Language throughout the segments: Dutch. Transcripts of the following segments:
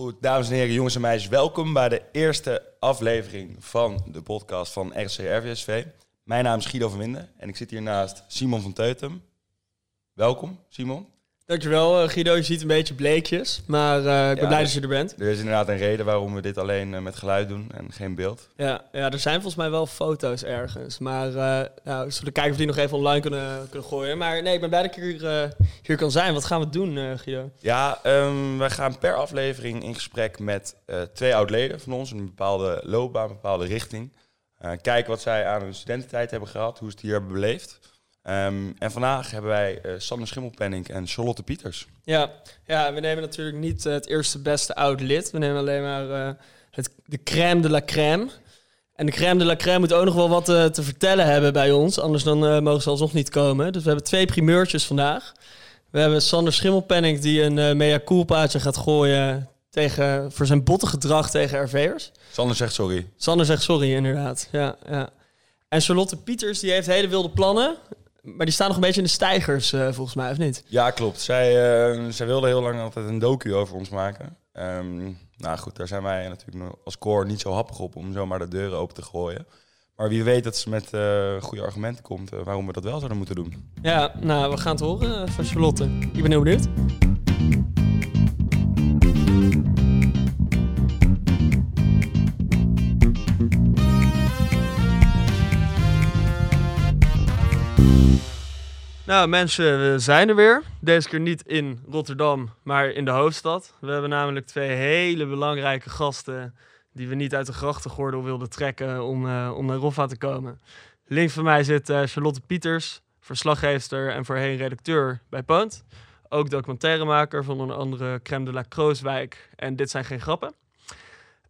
Goed, dames en heren, jongens en meisjes, welkom bij de eerste aflevering van de podcast van RC RVSV. Mijn naam is Guido van Winden en ik zit hier naast Simon van Teutem. Welkom, Simon. Dankjewel, eh, Guido. Je ziet een beetje bleekjes, maar uh, ik ben blij dat je er bent. Er is inderdaad een reden waarom we dit alleen uh, met geluid doen en geen beeld. Ja, ja, er zijn volgens mij wel foto's ergens, maar uh, nou, we zullen kijken of die nog even online kunnen, kunnen gooien. Maar nee, ik ben blij dat ik hier, hier kan zijn. Wat gaan we doen, Guido? Ja, um, wij gaan per aflevering in gesprek met twee oud-leden van ons, een bepaalde loopbaan, een bepaalde richting. kijken wat zij aan hun studententijd hebben gehad, hoe ze het hier hebben beleefd. Um, en vandaag hebben wij uh, Sander Schimmelpenning en Charlotte Pieters. Ja, ja, we nemen natuurlijk niet uh, het eerste beste oud lid. We nemen alleen maar uh, het, de crème de la crème. En de crème de la crème moet ook nog wel wat te vertellen hebben bij ons. Anders dan mogen ze alsnog niet komen. Dus we hebben twee primeurtjes vandaag. We hebben Sander Schimmelpenning die een mea culpaatje gaat gooien tegen, voor zijn botte gedrag tegen RV'ers. Sander zegt sorry. Sander zegt sorry, inderdaad. Ja, ja. En Charlotte Pieters die heeft hele wilde plannen. Maar die staan nog een beetje in de stijgers, uh, volgens mij, of niet? Ja, klopt. Zij, uh, zij wilde heel lang altijd een docu over ons maken. Um, nou goed, daar zijn wij natuurlijk als core niet zo happig op om zomaar de deuren open te gooien. Maar wie weet dat ze met uh, goede argumenten komt waarom we dat wel zouden moeten doen. Ja, nou, we gaan het horen van Charlotte. Ik ben heel benieuwd. Nou mensen, we zijn er weer. Deze keer niet in Rotterdam, maar in de hoofdstad. We hebben namelijk twee hele belangrijke gasten die we niet uit de grachtengordel wilden trekken om, uh, om naar Roffa te komen. Links van mij zit uh, Charlotte Pieters, verslaggever en voorheen redacteur bij Poont. Ook documentairemaker van een andere Crème de la Krooswijk en Dit zijn geen grappen.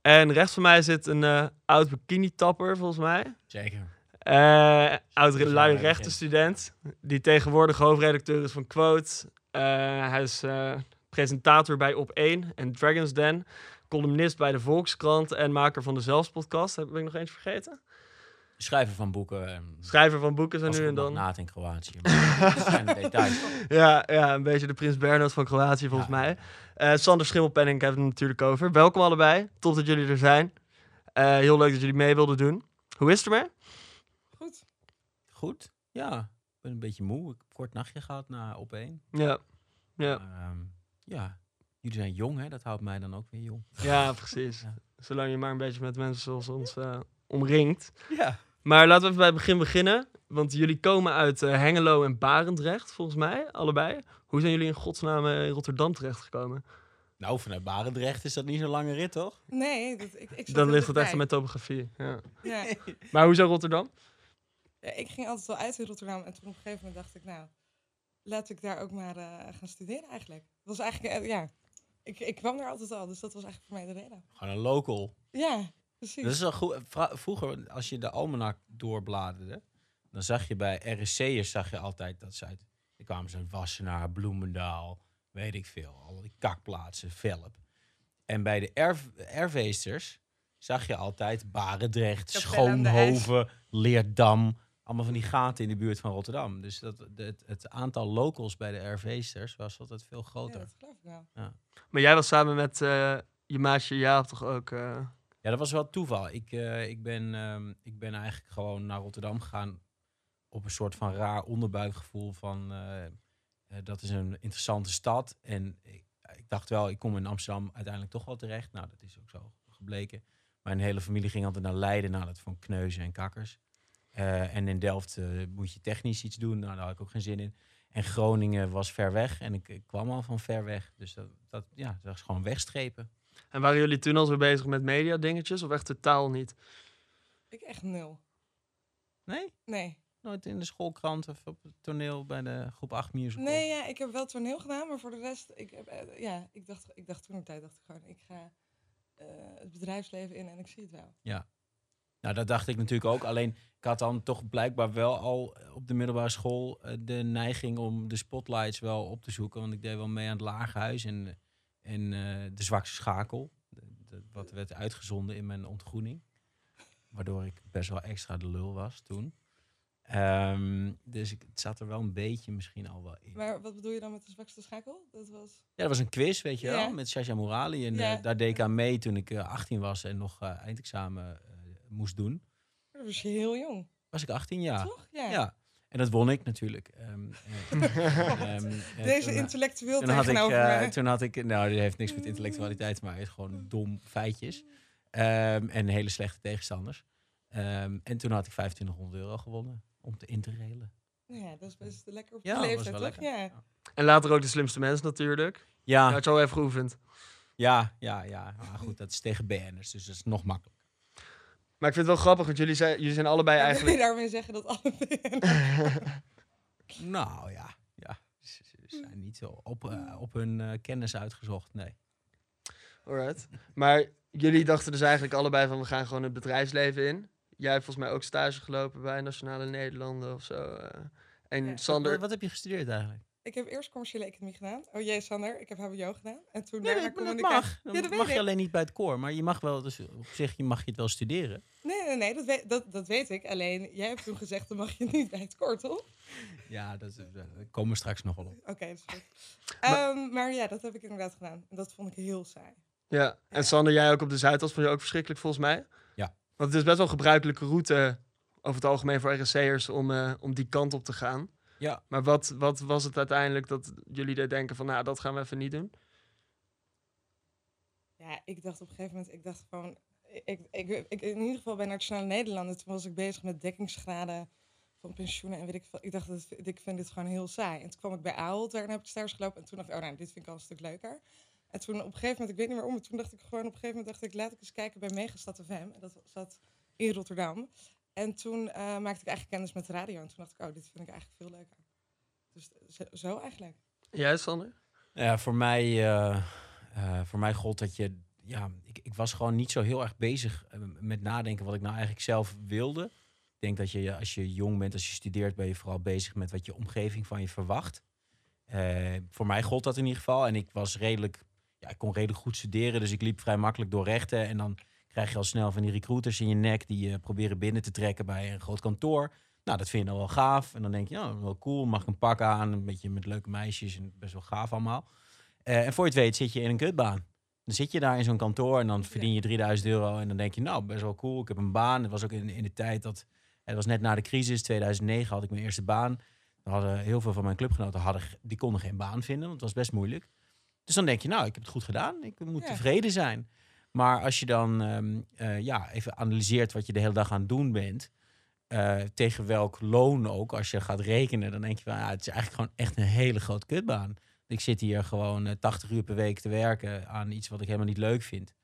En rechts van mij zit een uh, oud bikini-tapper volgens mij. Zeker. Uh, oud lui rechtenstudent, die tegenwoordig hoofdredacteur is van Quote. Uh, hij is uh, presentator bij Op1 en Dragon's Den. Columnist bij de Volkskrant en maker van de Zelfspodcast. Heb ik nog eens vergeten? Schrijver van boeken. Schrijver van boeken zijn nu en dan. Naad in Kroatië. dat zijn de details. Ja, ja, een beetje de Prins Bernhard van Kroatië volgens mij. Uh, Sander Schimmelpenning hebben we het natuurlijk over. Welkom allebei. Top dat jullie er zijn. Uh, heel leuk dat jullie mee wilden doen. Hoe is het ermee? Goed, ja. Ik ben een beetje moe. Ik heb een kort nachtje gehad na op één. Ja. Ja. Maar, um, ja. Jullie zijn jong, hè? Dat houdt mij dan ook weer jong. Ja, precies. Ja. Zolang je maar een beetje met mensen zoals ons uh, omringt. Ja. Maar laten we even bij het begin beginnen. Want jullie komen uit uh, Hengelo en Barendrecht, volgens mij, allebei. Hoe zijn jullie in godsnaam in Rotterdam terechtgekomen? Nou, vanuit Barendrecht is dat niet zo'n lange rit, toch? Nee. Dat, ik, ik Dan ligt het echt met topografie. Ja. ja. maar hoezo Rotterdam? Ja, ik ging altijd wel uit in Rotterdam en toen op een gegeven moment dacht ik, nou, laat ik daar ook maar uh, gaan studeren eigenlijk. Dat was eigenlijk, uh, ja, ik, ik kwam daar altijd al, dus dat was eigenlijk voor mij de reden. Gewoon een local. Ja, precies. Dat is wel goed. Vroeger, als je de almanak doorbladerde, dan zag je bij RSC'ers zag je altijd dat ze uit, die kwamen ze uit Wassenaar, Bloemendaal, weet ik veel, al die kakplaatsen, Velp. En bij de erfeesters zag je altijd Barendrecht, Schoonhoven, Leerdam, allemaal van die gaten in de buurt van Rotterdam. Dus dat, het, het aantal locals bij de RV'sters was altijd veel groter. Ja, dat geloof ik wel. Ja. Maar jij was samen met uh, je maatje Jaap toch ook... Uh... Ja, dat was wel toeval. Ik, uh, ik, ben, um, ik ben eigenlijk gewoon naar Rotterdam gegaan op een soort van raar onderbuikgevoel van... dat is een interessante stad. En ik, ik dacht wel, ik kom in Amsterdam uiteindelijk toch wel terecht. Nou, dat is ook zo gebleken. Mijn hele familie ging altijd naar Leiden. Nou, dat van kneuzen en kakkers. Uh, en in Delft uh, moet je technisch iets doen. Nou, daar had ik ook geen zin in. En Groningen was ver weg. En ik, ik kwam al van ver weg. Dus dat, dat, ja, dat was gewoon wegstrepen. En waren jullie toen al zo bezig met media dingetjes? Of echt totaal niet? Ik echt nul. Nee? Nee. Nooit in de schoolkrant of op het toneel bij de groep 8 musical? Nee, ja, ik heb wel toneel gedaan. Maar voor de rest, ik, heb, uh, ja, ik, dacht, ik dacht toen een tijd, dacht ik gewoon, ik ga uh, het bedrijfsleven in en ik zie het wel. Ja. Nou, dat dacht ik natuurlijk ook. Alleen, ik had dan toch blijkbaar wel al op de middelbare school uh, de neiging om de spotlights wel op te zoeken. Want ik deed wel mee aan het lagerhuis en, en uh, de zwakste schakel. De, de, wat werd uitgezonden in mijn ontgroening. Waardoor ik best wel extra de lul was toen. Ehm, dus ik, het zat er wel een beetje misschien al wel in. Maar wat bedoel je dan met de zwakste schakel? Dat was... Ja, dat was een quiz, weet je wel, met Shasha Morali. En eh, daar deed ik aan mee toen ik eh, 18 was en nog eh, eindexamen eh, moest doen. Dat was je heel jong, Was ik 18 jaar? toch? Ja. Ja. En dat won ik natuurlijk. Ehm, eh, ehm, eh, Deze eh, intellectueel toen had, ik, tegenover eh, mij. toen had ik, nou, dat heeft niks met intellectualiteit te maken, het is gewoon dom feitjes. Ehm, en hele slechte tegenstanders. Ehm, en toen had ik 2500 euro gewonnen om te interrailen. Ja, dat is best lekker op Ja, je dat leeftijd, toch? lekker. Ja. En later ook de slimste mens natuurlijk. Je Ja, had je al even geoefend. ja, ja, ja. Maar goed, dat is tegen BN'ers, dus dat is nog makkelijker. Maar ik vind het wel grappig, want jullie zijn, jullie zijn allebei Wil je eigenlijk... daarmee zeggen dat alle Nou ja, ja. Ze, ze zijn niet zo op, eh, op hun eh, kennis uitgezocht, nee. Alright. Maar jullie dachten dus eigenlijk allebei van we gaan gewoon het bedrijfsleven in. Jij hebt volgens mij ook stage gelopen bij Nationale Nederlanden of zo. eh. En Ja. Sander... Wat, wat heb je gestudeerd eigenlijk? Ik heb eerst commerciële economie gedaan. Oh jee, Sander, ik heb HBO gedaan. En toen Nee, daarna dat, dat communicatie. mag. Dan Ja, dat mag je ik. alleen niet bij het koor. Maar je mag wel, dus op zich je mag je het wel studeren. Nee, nee, nee, dat weet, dat, dat weet ik. Alleen, jij hebt toen gezegd, dan mag je niet bij het kort, toch? Ja, dat, is- eh, daar komen we straks nog wel op. Oké, dat is goed. Ehm, maar ja, dat heb ik inderdaad gedaan. En dat vond ik heel saai. Ja, en Sander, jij ook op de Zuidas vond je ook verschrikkelijk volgens mij. Ja. Want het is best wel een gebruikelijke route over het algemeen voor RSC'ers om, eh, om die kant op te gaan. Ja. Maar wat, wat was het uiteindelijk dat jullie er denken van, nou, dat gaan we even niet doen? Ja, ik dacht op een gegeven moment, ik dacht gewoon, ik, ik, ik, in ieder geval bij Nationale Nederlanden, toen was ik bezig met dekkingsgraden van pensioenen en weet ik veel. Ik dacht, dat, ik vind dit gewoon heel saai. En toen kwam ik bij Ahold, daarna heb ik stage gelopen en toen dacht ik, oh nou, dit vind ik al een stuk leuker. En toen op een gegeven moment, ik weet niet waarom, maar toen dacht ik gewoon op een gegeven moment, dacht ik, laat ik eens kijken bij Megastad FM. En dat zat in Rotterdam. En toen eh, maakte ik eigenlijk kennis met de radio en toen dacht ik, oh, dit vind ik eigenlijk veel leuker. Dus zo, zo eigenlijk. Jij, Sander? Ja, voor mij, eh, eh, voor mij gold dat je... Ja, ik, ik was gewoon niet zo heel erg bezig met nadenken wat ik nou eigenlijk zelf wilde. Ik denk dat je als je jong bent, als je studeert, ben je vooral bezig met wat je omgeving van je verwacht. Eh, voor mij gold dat in ieder geval. En ik was redelijk, ja, ik kon redelijk goed studeren. Dus ik liep vrij makkelijk door rechten. En dan krijg je al snel van die recruiters in je nek die je proberen binnen te trekken bij een groot kantoor. Nou, dat vind je dan wel gaaf. En dan denk je, nou, wel cool, mag ik een pak aan. Een beetje met leuke meisjes en best wel gaaf allemaal. Eh, en voor je het weet zit je in een kutbaan. Dan zit je daar in zo'n kantoor en dan verdien je 3000 euro. En dan denk je, nou, best wel cool. Ik heb een baan. Het was ook in, in de tijd dat... Het was net na de crisis, 2009 had ik mijn eerste baan. Dan hadden heel veel van mijn clubgenoten, hadden, die konden geen baan vinden. Want het was best moeilijk. Dus dan denk je, nou, ik heb het goed gedaan. Ik moet Ja. tevreden zijn. Maar als je dan ehm, eh, ja, even analyseert wat je de hele dag aan het doen bent... eh, tegen welk loon ook, als je gaat rekenen... dan denk je van, ja, het is eigenlijk gewoon echt een hele grote kutbaan. Ik zit hier gewoon eh, 80 uur per week te werken aan iets wat ik helemaal niet leuk vind.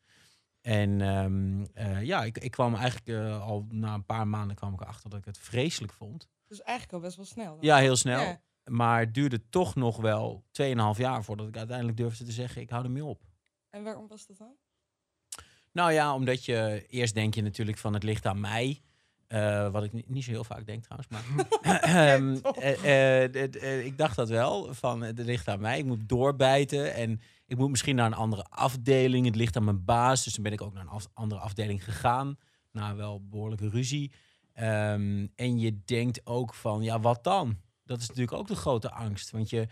En ehm, eh, ja, ik, ik kwam eigenlijk eh, al na een paar maanden kwam ik erachter dat ik het vreselijk vond. Dus eigenlijk al best wel snel. dan. Ja, heel snel. Ja. Maar het duurde toch nog wel 2,5 jaar voordat ik uiteindelijk durfde te zeggen, ik hou ermee op. En waarom was dat dan? Nou ja, omdat je eerst denk je natuurlijk van het ligt aan mij. Eh, wat ik ni- niet zo heel vaak denk trouwens. Maar Ehm, eh, eh, ik dacht dat wel. Van het ligt aan mij. Ik moet doorbijten. En ik moet misschien naar een andere afdeling. Het ligt aan mijn baas. Dus toen ben ik ook naar een af- andere afdeling gegaan. Na wel behoorlijke ruzie. Ehm, en je denkt ook van, ja, wat dan? Dat is natuurlijk ook de grote angst. Want je,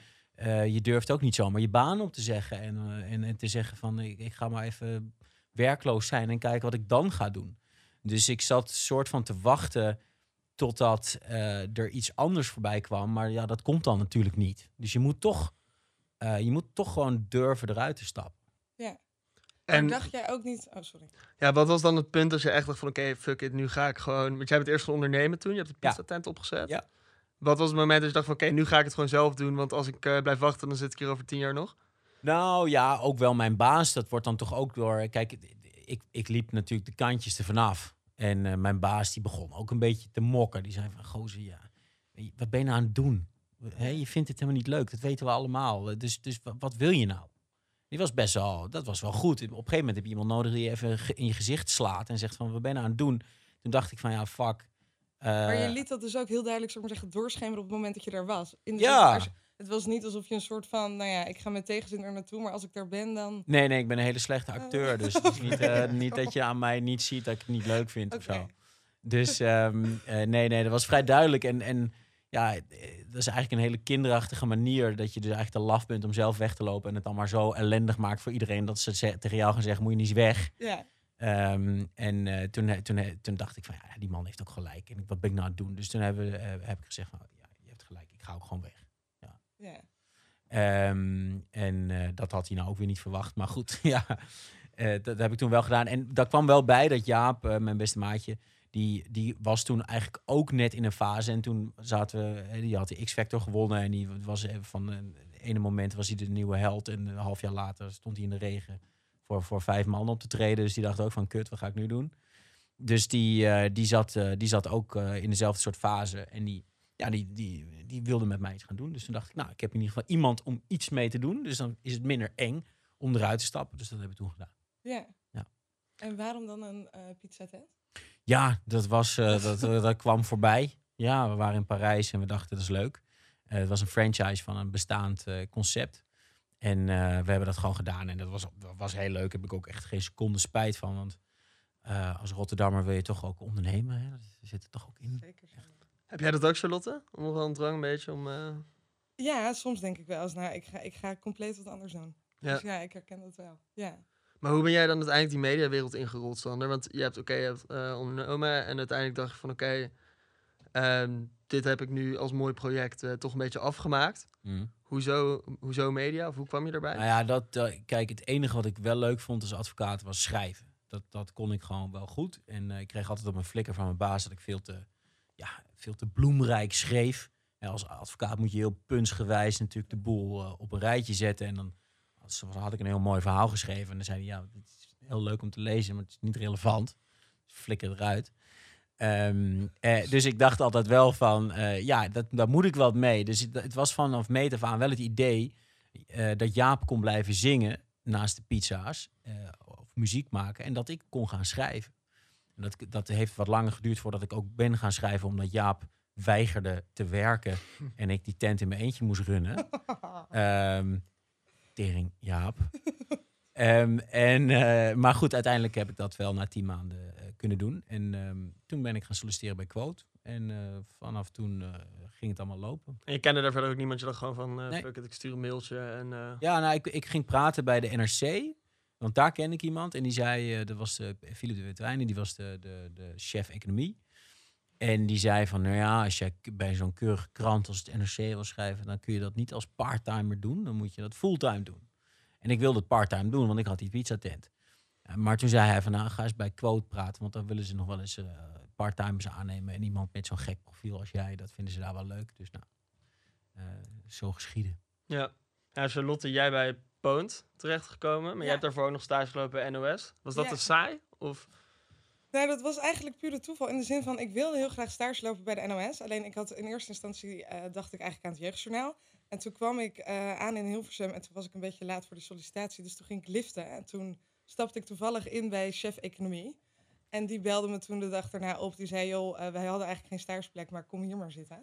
je durft ook niet zomaar je baan op te zeggen. En, en, en te zeggen van, ik, ik ga maar even werkloos zijn en kijken wat ik dan ga doen. Dus ik zat soort van te wachten totdat eh, er iets anders voorbij kwam. Maar ja, dat komt dan natuurlijk niet. Dus je moet toch, eh, je moet toch gewoon durven eruit te stappen. En En dacht jij ook niet... Oh, sorry. ja, wat was dan het punt als je echt dacht van oké, fuck it, nu ga ik gewoon... Want jij bent eerst gaan ondernemen toen, je hebt de Ja. pizza tent opgezet. Ja. Wat was het moment dat je dacht van oké, nu ga ik het gewoon zelf doen, want als ik eh, blijf wachten, dan zit ik hier over tien jaar nog? Nou ja, ook wel mijn baas. Dat wordt dan toch ook door. Kijk, ik, ik liep natuurlijk de kantjes er vanaf. En eh, mijn baas die begon ook een beetje te mokken. Die zei van, gozer, ja, wat ben je nou aan het doen? Hè, je vindt het helemaal niet leuk, dat weten we allemaal. Dus, dus wa- wat wil je nou? Die was best wel, dat was wel goed. Op een gegeven moment heb je iemand nodig die je even in je gezicht slaat en zegt van, wat ben je nou aan het doen? Toen dacht ik van, ja, fuck. Maar je Eh, liet dat dus ook heel duidelijk zou ik maar zeggen, doorschemeren op het moment dat je daar was. In de Ja. zin het was niet alsof je een soort van, nou ja, ik ga met tegenzin er naartoe, maar als ik daar ben, dan... Nee, nee, ik ben een hele slechte acteur. Dus het is niet, eh, niet dat je aan mij niet ziet dat ik het niet leuk vind of zo. Dus ehm, eh, nee, nee, dat was vrij duidelijk. En, en ja, eh, dat is eigenlijk een hele kinderachtige manier dat je dus eigenlijk te laf bent om zelf weg te lopen en het dan maar zo ellendig maakt voor iedereen dat ze tegen jou gaan zeggen, moet je niet weg. Ja. Ehm, en toen, toen, toen dacht ik van, ja, die man heeft ook gelijk. En wat ben ik nou aan het doen? Dus toen hebben, heb ik gezegd van, ja, je hebt gelijk, ik ga ook gewoon weg. Ehm, en eh, dat had hij nou ook weer niet verwacht. Maar goed, ja, eh, dat, dat heb ik toen wel gedaan. En daar kwam wel bij dat Jaap, eh, mijn beste maatje, die, die was toen eigenlijk ook net in een fase. En toen zaten we, die had de X-Factor gewonnen. En die was van het ene moment was hij de nieuwe held. En een half jaar later stond hij in de regen voor, voor vijf man op te treden. Dus die dacht ook van, kut, wat ga ik nu doen? Dus die, die, zat, die zat ook in dezelfde soort fase. En die, ja, die, die, die wilde met mij iets gaan doen. Dus toen dacht ik, nou, ik heb in ieder geval iemand om iets mee te doen. Dus dan is het minder eng om eruit te stappen. Dus dat heb ik toen gedaan. Ja. Ja. En waarom dan een eh pizza tent? Ja, dat, was, eh, dat, eh, dat kwam voorbij. Ja, we waren in Parijs en we dachten, dat is leuk. Het was een franchise van een bestaand concept. En we hebben dat gewoon gedaan. En dat was, dat was heel leuk. Daar heb ik ook echt geen seconde spijt van. Want als Rotterdammer wil je toch ook ondernemen. Hè? Dat zit er toch ook in. Zeker. Heb jij dat ook, Charlotte? Om wel een drang een beetje om... eh, Ja, soms denk ik wel eens, nou, ik ga, ik ga compleet wat anders doen. Ja. Dus ja, ik herken dat wel. Ja. Maar hoe ben jij dan uiteindelijk die mediawereld ingerold, Sander? Want je hebt, oké, je hebt eh, ondernomen en uiteindelijk dacht je van, oké, ehm, dit heb ik nu als mooi project eh, toch een beetje afgemaakt. Mm. Hoezo, hoezo media? Of hoe kwam je daarbij? Nou ja, dat, eh, kijk, het enige wat ik wel leuk vond als advocaat was schrijven. Dat, dat kon ik gewoon wel goed. En eh, ik kreeg altijd op mijn flikker van mijn baas dat ik veel te, ja, veel te bloemrijk schreef. En als advocaat moet je heel puntsgewijs natuurlijk de boel eh, op een rijtje zetten. En dan had, ik een heel mooi verhaal geschreven. En dan zei hij, ja, het is heel leuk om te lezen, maar het is niet relevant. Dus flikker eruit. Ehm, eh, dus ik dacht altijd wel van, eh, ja, dat, daar moet ik wat mee. Dus het, was vanaf meet af aan wel het idee eh, dat Jaap kon blijven zingen naast de pizza's of muziek maken en dat ik kon gaan schrijven. En dat, dat heeft wat langer geduurd voordat ik ook ben gaan schrijven, omdat Jaap weigerde te werken en ik die tent in mijn eentje moest runnen. Ehm tering, Jaap. Ehm, en, eh, maar goed, uiteindelijk heb ik dat wel na tien maanden eh, kunnen doen. En ehm, toen ben ik gaan solliciteren bij Quote. En eh, vanaf toen eh, ging het allemaal lopen. En je kende daar verder ook niemand. Je dacht gewoon van, Nee. fuck it, ik stuur een mailtje en... eh, Ja, nou, ik, ik ging praten bij de NRC. Want daar ken ik iemand. En die zei, eh, dat was de Philip de Witwijnen, die was de, de, de chef economie. En die zei van, nou ja, als jij bij zo'n keurige krant als het NRC wil schrijven, dan kun je dat niet als parttimer doen. Dan moet je dat fulltime doen. En ik wilde het parttime doen, want ik had die pizzatent. Ja, maar toen zei hij van, nou, ga eens bij Quote praten, want dan willen ze nog wel eens eh parttimers aannemen. En iemand met zo'n gek profiel als jij, dat vinden ze daar wel leuk. Dus nou, eh, zo geschieden. Ja. ja, Charlotte, jij bij Poont terechtgekomen. Maar jij hebt daarvoor ook nog stage gelopen bij NOS. Was dat Ja. te saai? Of... Nou, dat was eigenlijk pure toeval. In de zin van, ik wilde heel graag stage lopen bij de NOS. Alleen ik had in eerste instantie, eh, dacht ik eigenlijk aan het jeugdjournaal. En toen kwam ik eh, aan in Hilversum en toen was ik een beetje laat voor de sollicitatie. Dus toen ging ik liften en toen stapte ik toevallig in bij chef economie. En die belde me toen de dag daarna op. Die zei, joh, eh, wij hadden eigenlijk geen stageplek, maar kom hier maar zitten.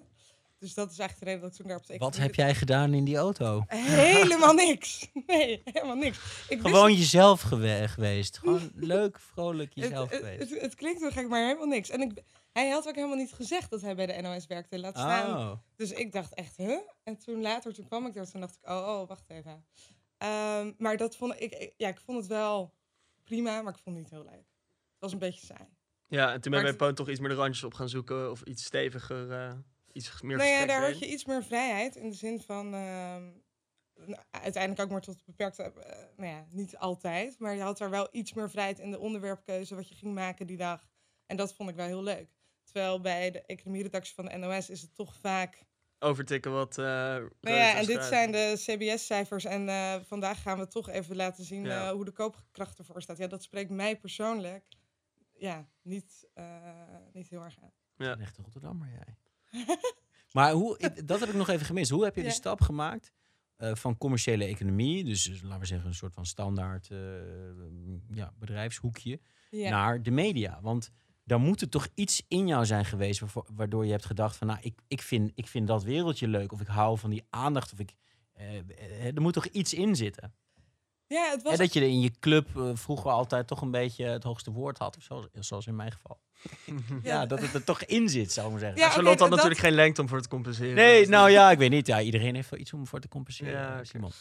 Dus dat is eigenlijk de reden dat ik toen daar op de Wat heb jij gedaan in die auto? Helemaal niks. Nee, helemaal niks. Ik wist Gewoon jezelf gewe- geweest. Gewoon leuk, vrolijk het, jezelf het, geweest. het, het klinkt heel gek, maar helemaal niks. En ik, hij had ook helemaal niet gezegd dat hij bij de NOS werkte. Laat staan. Oh. Dus ik dacht echt, huh? En toen later, toen kwam ik daar, toen dacht ik, oh, oh wacht even. Ehm, maar dat vond ik, ik, ja, ik vond het wel prima, maar ik vond het niet heel leuk. Het was een beetje saai. Ja, en toen ben Poont toch iets meer de randjes op gaan zoeken. Of iets steviger, eh, iets meer nou ja, daar had je iets meer vrijheid in de zin van, ehm, nou, uiteindelijk ook maar tot beperkte, eh, nou ja, niet altijd, maar je had daar wel iets meer vrijheid in de onderwerpkeuze wat je ging maken die dag. En dat vond ik wel heel leuk. Terwijl bij de economieredactie van de NOS is het toch vaak Overtikken wat... eh Nou ja, en dit zijn de CBS-cijfers. En eh, vandaag gaan we toch even laten zien Ja. eh, hoe de koopkracht ervoor staat. Ja, dat spreekt mij persoonlijk ja, niet, eh, niet heel erg aan. Ja. Een echte Rotterdammer, jij. maar hoe, dat heb ik nog even gemist. Hoe heb je de stap gemaakt eh, van commerciële economie, dus dus laten we zeggen een soort van standaard eh, ja, bedrijfshoekje, naar de media? Want daar moet er toch iets in jou zijn geweest waardoor je hebt gedacht van, nou, ik, ik, vind, ik vind dat wereldje leuk, of ik hou van die aandacht, of ik, eh, er moet toch iets in zitten? ja, het was En dat je in je club eh, vroeger altijd toch een beetje het hoogste woord had, of zo, zoals in mijn geval. Ja, dat het er toch in zit, zou ik maar zeggen. Ja, Charlotte had dat- natuurlijk geen lengte om voor te compenseren. Nee, Dus nou ja, ik weet niet. Ja, iedereen heeft wel iets om voor te compenseren. Ja, oké. Simon.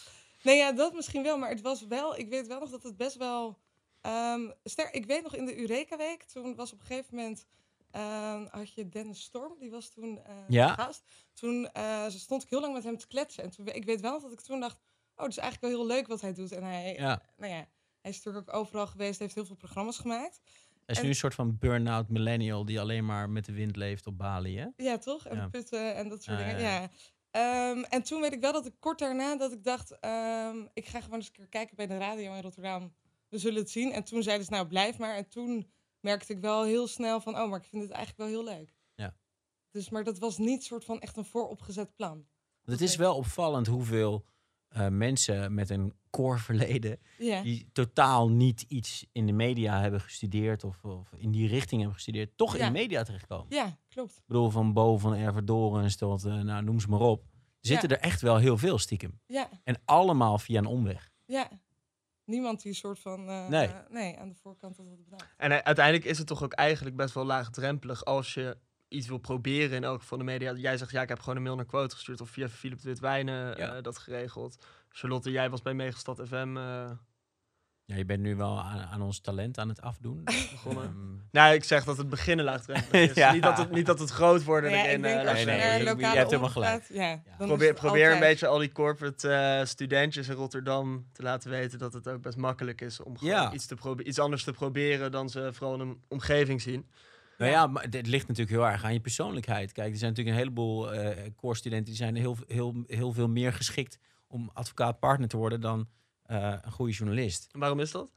Nee, ja, dat misschien wel. Maar het was wel... Ik weet wel nog dat het best wel... ehm ster, ik weet nog in de Eureka-week, toen was op een gegeven moment... ehm, had je Dennis Storm, die was toen eh, Ja. gast. Toen eh, stond ik heel lang met hem te kletsen. En toen, ik weet wel dat ik toen dacht... Oh, het is eigenlijk wel heel leuk wat hij doet. En hij, Ja. nou ja, hij is natuurlijk ook overal geweest, heeft heel veel programma's gemaakt. Hij is nu een soort van burn-out millennial die alleen maar met de wind leeft op Bali, hè? Ja, toch? En Ja. putten en dat soort Ah, dingen. ja. Ehm, en toen weet ik wel dat ik kort daarna dat ik dacht, ehm, ik ga gewoon eens een keer kijken bij de radio in Rotterdam. We zullen het zien. En toen zeiden ze, nou blijf maar. En toen merkte ik wel heel snel van, oh, maar ik vind het eigenlijk wel heel leuk. Ja. Dus, maar dat was niet soort van echt een vooropgezet plan. Want het is wel opvallend hoeveel eh, mensen met een core verleden die totaal niet iets in de media hebben gestudeerd of, of in die richting hebben gestudeerd, toch in de media terechtkomen. ja klopt. Ik bedoel, van Bo van Ervedorens tot, eh, nou, noem ze maar op. Zitten er echt wel heel veel stiekem. Ja, En allemaal via een omweg. ja. Niemand die soort van, eh, Nee. nee, aan de voorkant dat had bedacht. En uiteindelijk is het toch ook eigenlijk best wel laagdrempelig als je iets wil proberen in elk geval de media. Jij zegt, ja, ik heb gewoon een mail naar Quote gestuurd of via Philip de Witwijnen Ja. eh, dat geregeld. Charlotte, jij was bij Megastad FM eh, Ja, je bent nu wel aan, aan ons talent aan het afdoen. begonnen. Ehm, nou, ik zeg dat het beginnen laagdrempelig is. Ja. niet, dat het, niet dat het groot worden Nou ja, erin ik denk eh, als je nee, laat nee, je- hebt helemaal gelijk. ja, Probeer, probeer een beetje al die corporate studentjes in Rotterdam te laten weten dat het ook best makkelijk is om gewoon Ja. iets, te iets anders te proberen dan ze vooral in een omgeving zien. Nou ja, maar het ligt natuurlijk heel erg aan je persoonlijkheid. Kijk, er zijn natuurlijk een heleboel eh core-studenten die zijn heel, heel, heel veel meer geschikt om advocaat-partner te worden dan eh, een goede journalist. En waarom is dat?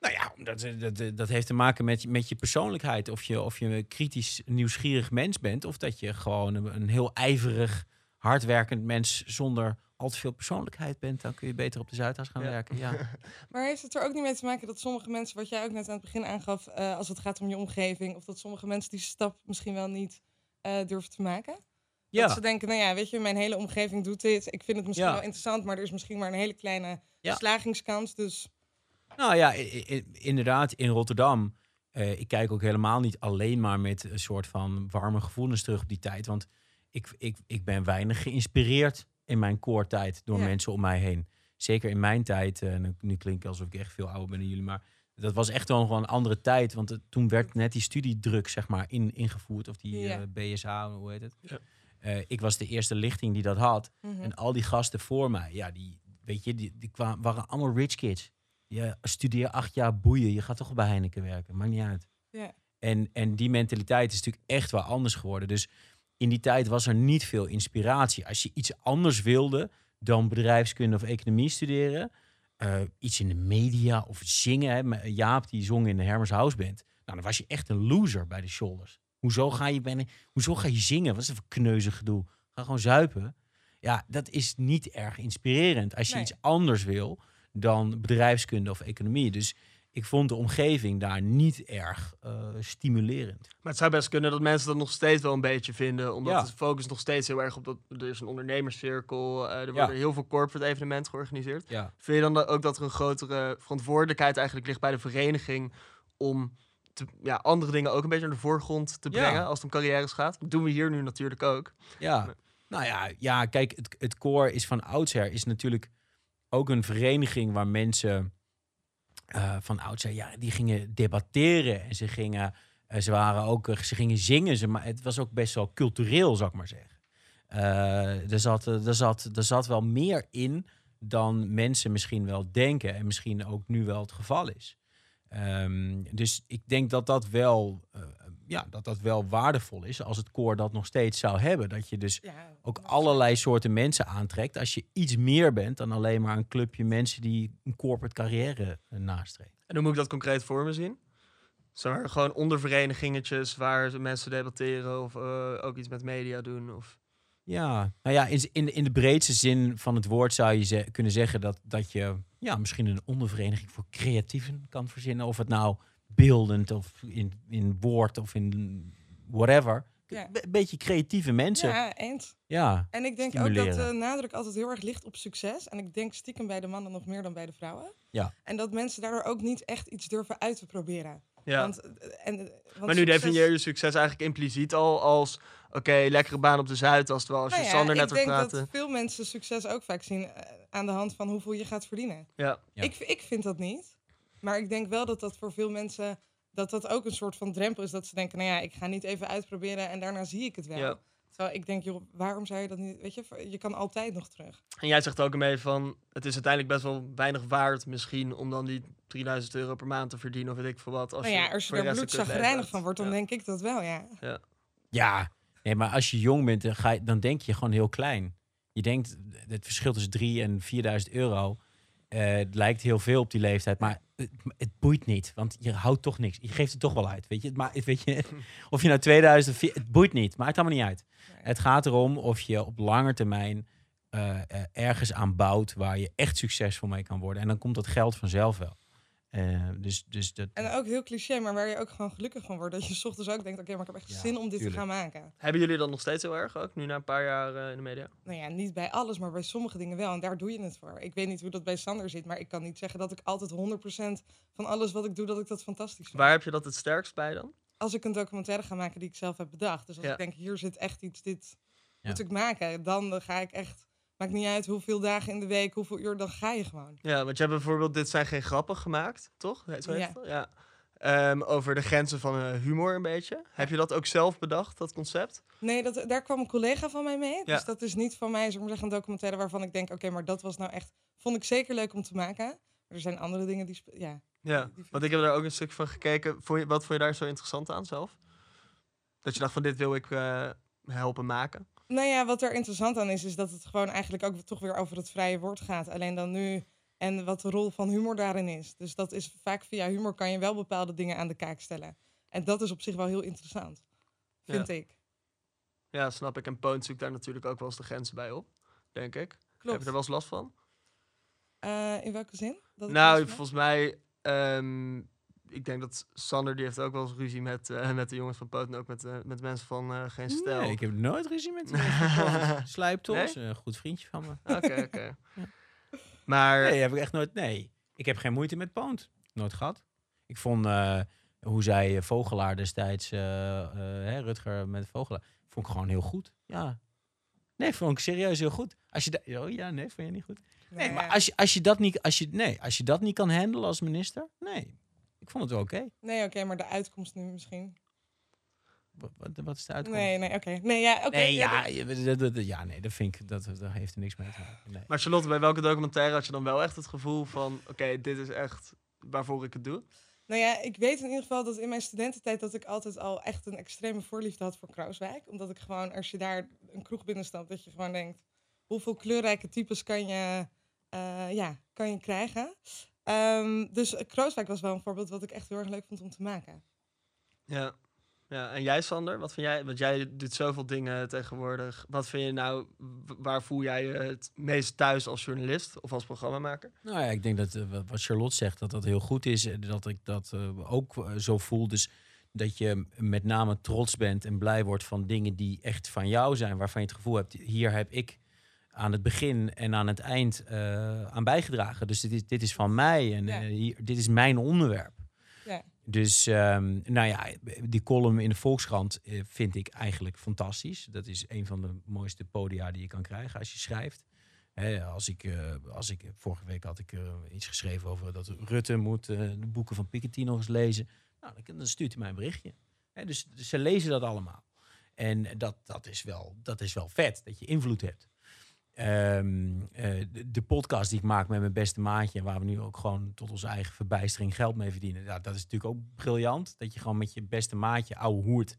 Nou ja, omdat, eh, dat, dat, dat heeft te maken met, je- met je persoonlijkheid. Of je, of je een kritisch, nieuwsgierig mens bent. Of dat je gewoon een, een heel ijverig, hardwerkend mens zonder al te veel persoonlijkheid bent. Dan kun je beter op de Zuidas gaan Ja. werken. Ja. Maar heeft het er ook niet mee te maken dat sommige mensen, wat jij ook net aan het begin aangaf, eh, als het gaat om je omgeving, of dat sommige mensen die stap misschien wel niet eh, durven te maken? Dat ja. ze denken, nou ja, weet je, mijn hele omgeving doet dit. Ik vind het misschien Ja. wel interessant, maar er is misschien maar een hele kleine slagingskans. Dus Nou ja, inderdaad, in Rotterdam. eh, ik kijk ook helemaal niet alleen maar met een soort van warme gevoelens terug op die tijd. Want ik, ik, ik ben weinig geïnspireerd in mijn koortijd door Ja. mensen om mij heen. Zeker in mijn tijd, eh, nu, nu klinkt het alsof ik echt veel ouder ben dan jullie, maar dat was echt wel gewoon een andere tijd. Want het- toen werd net die studiedruk, zeg maar, in, ingevoerd. Of die Ja. eh, BSH, hoe heet het? Ja. Eh, ik was de eerste lichting die dat had. mhm. En al die gasten voor mij, ja, die, weet je, die, die kwamen, waren allemaal rich kids. Je studeer acht jaar boeien, je gaat toch bij Heineken werken, maakt niet uit. Ja. En, en die mentaliteit is natuurlijk echt wel anders geworden. Dus in die tijd was er niet veel inspiratie. Als je iets anders wilde dan bedrijfskunde of economie studeren, eh, iets in de media of zingen. Hè. Maar Jaap die zong in de Hermers House Band. Nou, dan was je echt een loser bij de shoulders. Hoezo ga je, bij een- hoezo ga je zingen? Wat is dat voor kneuze gedoe? Ga gewoon zuipen. Ja, dat is niet erg inspirerend als je Nee. iets anders wil dan bedrijfskunde of economie. Dus ik vond de omgeving daar niet erg eh, stimulerend. Maar het zou best kunnen dat mensen dat nog steeds wel een beetje vinden. Omdat Ja. de focus nog steeds heel erg op dat... Er is een ondernemerscirkel. eh, er Ja. worden heel veel corporate evenementen georganiseerd. Ja. Vind je dan da- ook dat er een grotere verantwoordelijkheid eigenlijk ligt bij de vereniging... om te, ja, andere dingen ook een beetje naar de voorgrond te brengen als het om carrières gaat? Dat doen we hier nu natuurlijk ook. Ja, nou ja, ja kijk, het, het koor is van oudsher is natuurlijk ook een vereniging waar mensen eh, van oudsher, ja, die gingen debatteren en ze gingen, eh, ze waren ook, eh, ze gingen zingen, ze, maar het was ook best wel cultureel, zou ik maar zeggen. Eh, er, zat, er, zat, er zat wel meer in dan mensen misschien wel denken en misschien ook nu wel het geval is. Ehm, dus ik denk dat dat wel, ja, dat dat wel waardevol is als het koor dat nog steeds zou hebben. Dat je dus ja, ook allerlei soorten mensen aantrekt. Als je iets meer bent dan alleen maar een clubje mensen die een corporate carrière eh, nastreven. En hoe moet ik dat concreet voor me zien? Zijn er gewoon onderverenigingetjes waar ze mensen debatteren... of eh, ook iets met media doen? Of... Ja, nou ja, in, in, in de breedste zin van het woord zou je ze- kunnen zeggen dat, dat je ja, misschien een ondervereniging voor creatieven kan verzinnen. Of het nou beeldend of in, in woord of in whatever. Ja. Een beetje creatieve mensen. Ja. Ja, eens. En ik denk ook dat de nadruk altijd heel erg ligt op succes. En ik denk stiekem bij de mannen nog meer dan bij de vrouwen. Ja. En dat mensen daardoor ook niet echt iets durven uit te proberen. Ja. Want, eh, en, eh, want maar nu succes- definieer je succes eigenlijk impliciet al als... Oké, lekkere baan op de Zuid, als, terwijl als je Nou ja, Sander net ik hoort denk praten. dat veel mensen succes ook vaak zien eh, aan de hand van hoeveel je gaat verdienen. Ja. Ja. Ik, ik vind dat niet. Maar ik denk wel dat dat voor veel mensen dat dat ook een soort van drempel is. Dat ze denken, nou ja, ik ga niet even uitproberen en daarna zie ik het wel. Ja. Terwijl ik denk, joh, waarom zou je dat niet... Weet je, je kan altijd nog terug. En jij zegt ook ermee van... Het is uiteindelijk best wel weinig waard misschien... om dan die 3000 euro per maand te verdienen of weet ik veel wat. Als nou ja, als je voor de daar bloedzagrijnig van wordt, dan Ja. denk ik dat wel, ja. Ja, nee, maar als je jong bent, dan, ga je, dan denk je gewoon heel klein. Je denkt, het verschil tussen 3 en 4000 euro. Eh, het lijkt heel veel op die leeftijd, maar het, het boeit niet. Want je houdt toch niks. Je geeft het toch wel uit. Weet je, maar weet je, of je nou 2000 of 4, het boeit niet. Maakt allemaal niet uit. Het gaat erom of je op lange termijn eh, eh, ergens aan bouwt waar je echt succesvol mee kan worden. En dan komt dat geld vanzelf wel. Eh, dus, dus dat, En ook heel cliché, maar waar je ook gewoon gelukkig van wordt. Dat je 's ochtends ook denkt, oké, maar ik heb echt Ja, zin om dit tuurlijk. te gaan maken. Hebben jullie dat nog steeds heel erg ook? Nu na een paar jaar eh, in de media? Nou ja, niet bij alles, maar bij sommige dingen wel. En daar doe je het voor. Ik weet niet hoe dat bij Sander zit, maar ik kan niet zeggen dat ik altijd 100% van alles wat ik doe, dat ik dat fantastisch vind. Waar heb je dat het sterkst bij dan? Als ik een documentaire ga maken die ik zelf heb bedacht. Dus als Ja. ik denk, hier zit echt iets, dit Ja. moet ik maken. Dan ga ik echt, maakt niet uit hoeveel dagen in de week, hoeveel uur, dan ga je gewoon. Ja, want je hebt bijvoorbeeld Dit zijn geen grappen gemaakt, toch? Zo Ja. ja. Ehm, over de grenzen van eh, humor een beetje. Heb je dat ook zelf bedacht, dat concept? Nee, dat, daar kwam een collega van mij mee. Ja. Dus dat is niet van mij, zeg maar zeggen, een documentaire waarvan ik denk, oké, maar dat was nou echt, vond ik zeker leuk om te maken. Maar er zijn andere dingen die, ja. Ja, Die want ik heb daar ook een stuk van gekeken. Vond je, wat vond je daar zo interessant aan zelf? Dat je dacht van dit wil ik eh, helpen maken. Nou ja, wat er interessant aan is, is dat het gewoon eigenlijk ook toch weer over het vrije woord gaat. Alleen dan nu en wat de rol van humor daarin is. Dus dat is vaak via humor kan je wel bepaalde dingen aan de kaak stellen. En dat is op zich wel heel interessant, vind ik. Ja, snap ik. En Poont zoekt daar natuurlijk ook wel eens de grenzen bij op, denk ik. Heb Klopt. je er wel eens last van? Eh, in welke zin? Dat nou, heb? volgens mij... ehm, ik denk dat Sander, die heeft ook wel eens ruzie met, eh, met de jongens van Poot... en ook met, eh, met mensen van eh, Geen Stijl. Nee, ik heb nooit ruzie met die Slijptos, Nee? een goed vriendje van me. Oké, oké. Maar... Nee, heb ik echt nooit. Nee, ik heb geen moeite met Poont. Nooit gehad. Ik vond eh, hoe zij Vogelaar destijds, eh, eh, hè, Rutger met Vogelaar, vond ik gewoon heel goed. Ja. Nee, vond ik serieus heel goed. Als je oh ja, nee, vond je niet goed. Nee, Nou maar als je, als je dat niet, als je, nee, als je dat niet kan handelen als minister, nee. Ik vond het wel oké. Nee, oké, maar de uitkomst nu misschien. Wat, wat, wat is de uitkomst? Nee, nee, oké. Nee, ja, oké. Nee, ja, ja, dat- ja, nee, dat vind ik, dat, dat heeft er niks mee te maken. Nee. Maar Charlotte, bij welke documentaire had je dan wel echt het gevoel van... Oké, dit is echt waarvoor ik het doe? Nou ja, ik weet in ieder geval dat in mijn studententijd dat ik altijd al echt een extreme voorliefde had voor Kruiswijk. Omdat ik gewoon, als je daar een kroeg binnenstapt, dat je gewoon denkt, hoeveel kleurrijke types kan je, eh, ja, kan je krijgen. Ehm, dus Krooswijk was wel een voorbeeld wat ik echt heel erg leuk vond om te maken. Ja. ja. En jij, Sander? Wat vind jij? Want jij doet zoveel dingen tegenwoordig. Wat vind je nou... Waar voel jij je het meest thuis als journalist of als programmamaker? Nou ja, ik denk dat eh, wat- wat Charlotte zegt, dat dat heel goed is. En dat ik dat eh, ook eh, zo voel. Dus dat je met name trots bent en blij wordt van dingen die echt van jou zijn. Waarvan je het gevoel hebt, hier heb ik aan het begin en aan het eind eh, aan bijgedragen. Dus dit is, dit is van mij en Ja. eh, hier, dit is mijn onderwerp. Ja. Dus ehm, nou ja, die column in de Volkskrant eh, vind ik eigenlijk fantastisch. Dat is een van de mooiste podia die je kan krijgen als je schrijft. Hè, als, ik, als ik, vorige week had ik iets geschreven over dat Rutte moet de boeken van Piketty nog eens lezen. Nou, dan, dan stuurt hij mij een berichtje. Hè, dus, dus ze lezen dat allemaal. En dat, dat, is wel, dat is wel vet, dat je invloed hebt. Eh, de, de podcast die ik maak met mijn beste maatje, waar we nu ook gewoon tot onze eigen verbijstering geld mee verdienen. Ja, dat is natuurlijk ook briljant. Dat je gewoon met je beste maatje ouwe hoert.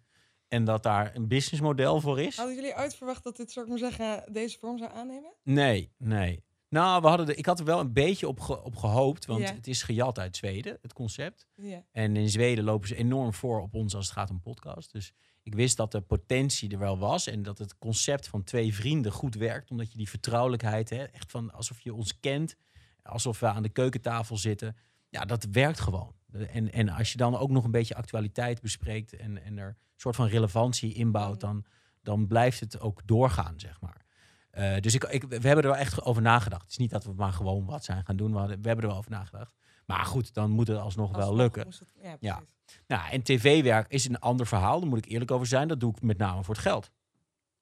En dat daar een businessmodel voor is. Hadden jullie ooit verwacht dat dit, zou ik maar zeggen, deze vorm zou aannemen? Nee, nee. Nou, we hadden er, ik had er wel een beetje op, ge- op gehoopt. Want Ja. het is gejat uit Zweden, het concept. Ja. En in Zweden lopen ze enorm voor op ons als het gaat om podcast. Dus ik wist dat de potentie er wel was. En dat het concept van twee vrienden goed werkt. Omdat je die vertrouwelijkheid, hè, echt van alsof je ons kent. Alsof we aan de keukentafel zitten. Ja, dat werkt gewoon. En, en als je dan ook nog een beetje actualiteit bespreekt. En, en er een soort van relevantie inbouwt. Dan, dan blijft het ook doorgaan, zeg maar. Eh, dus ik, ik, we hebben er wel echt over nagedacht. Het is niet dat we maar gewoon wat zijn gaan doen. We, hadden- we hebben er wel over nagedacht. Maar goed, dan moet het alsnog wel lukken. het- ja. Nou, en tv-werk is een ander verhaal. Daar moet ik eerlijk over zijn. Dat doe ik met name voor het geld.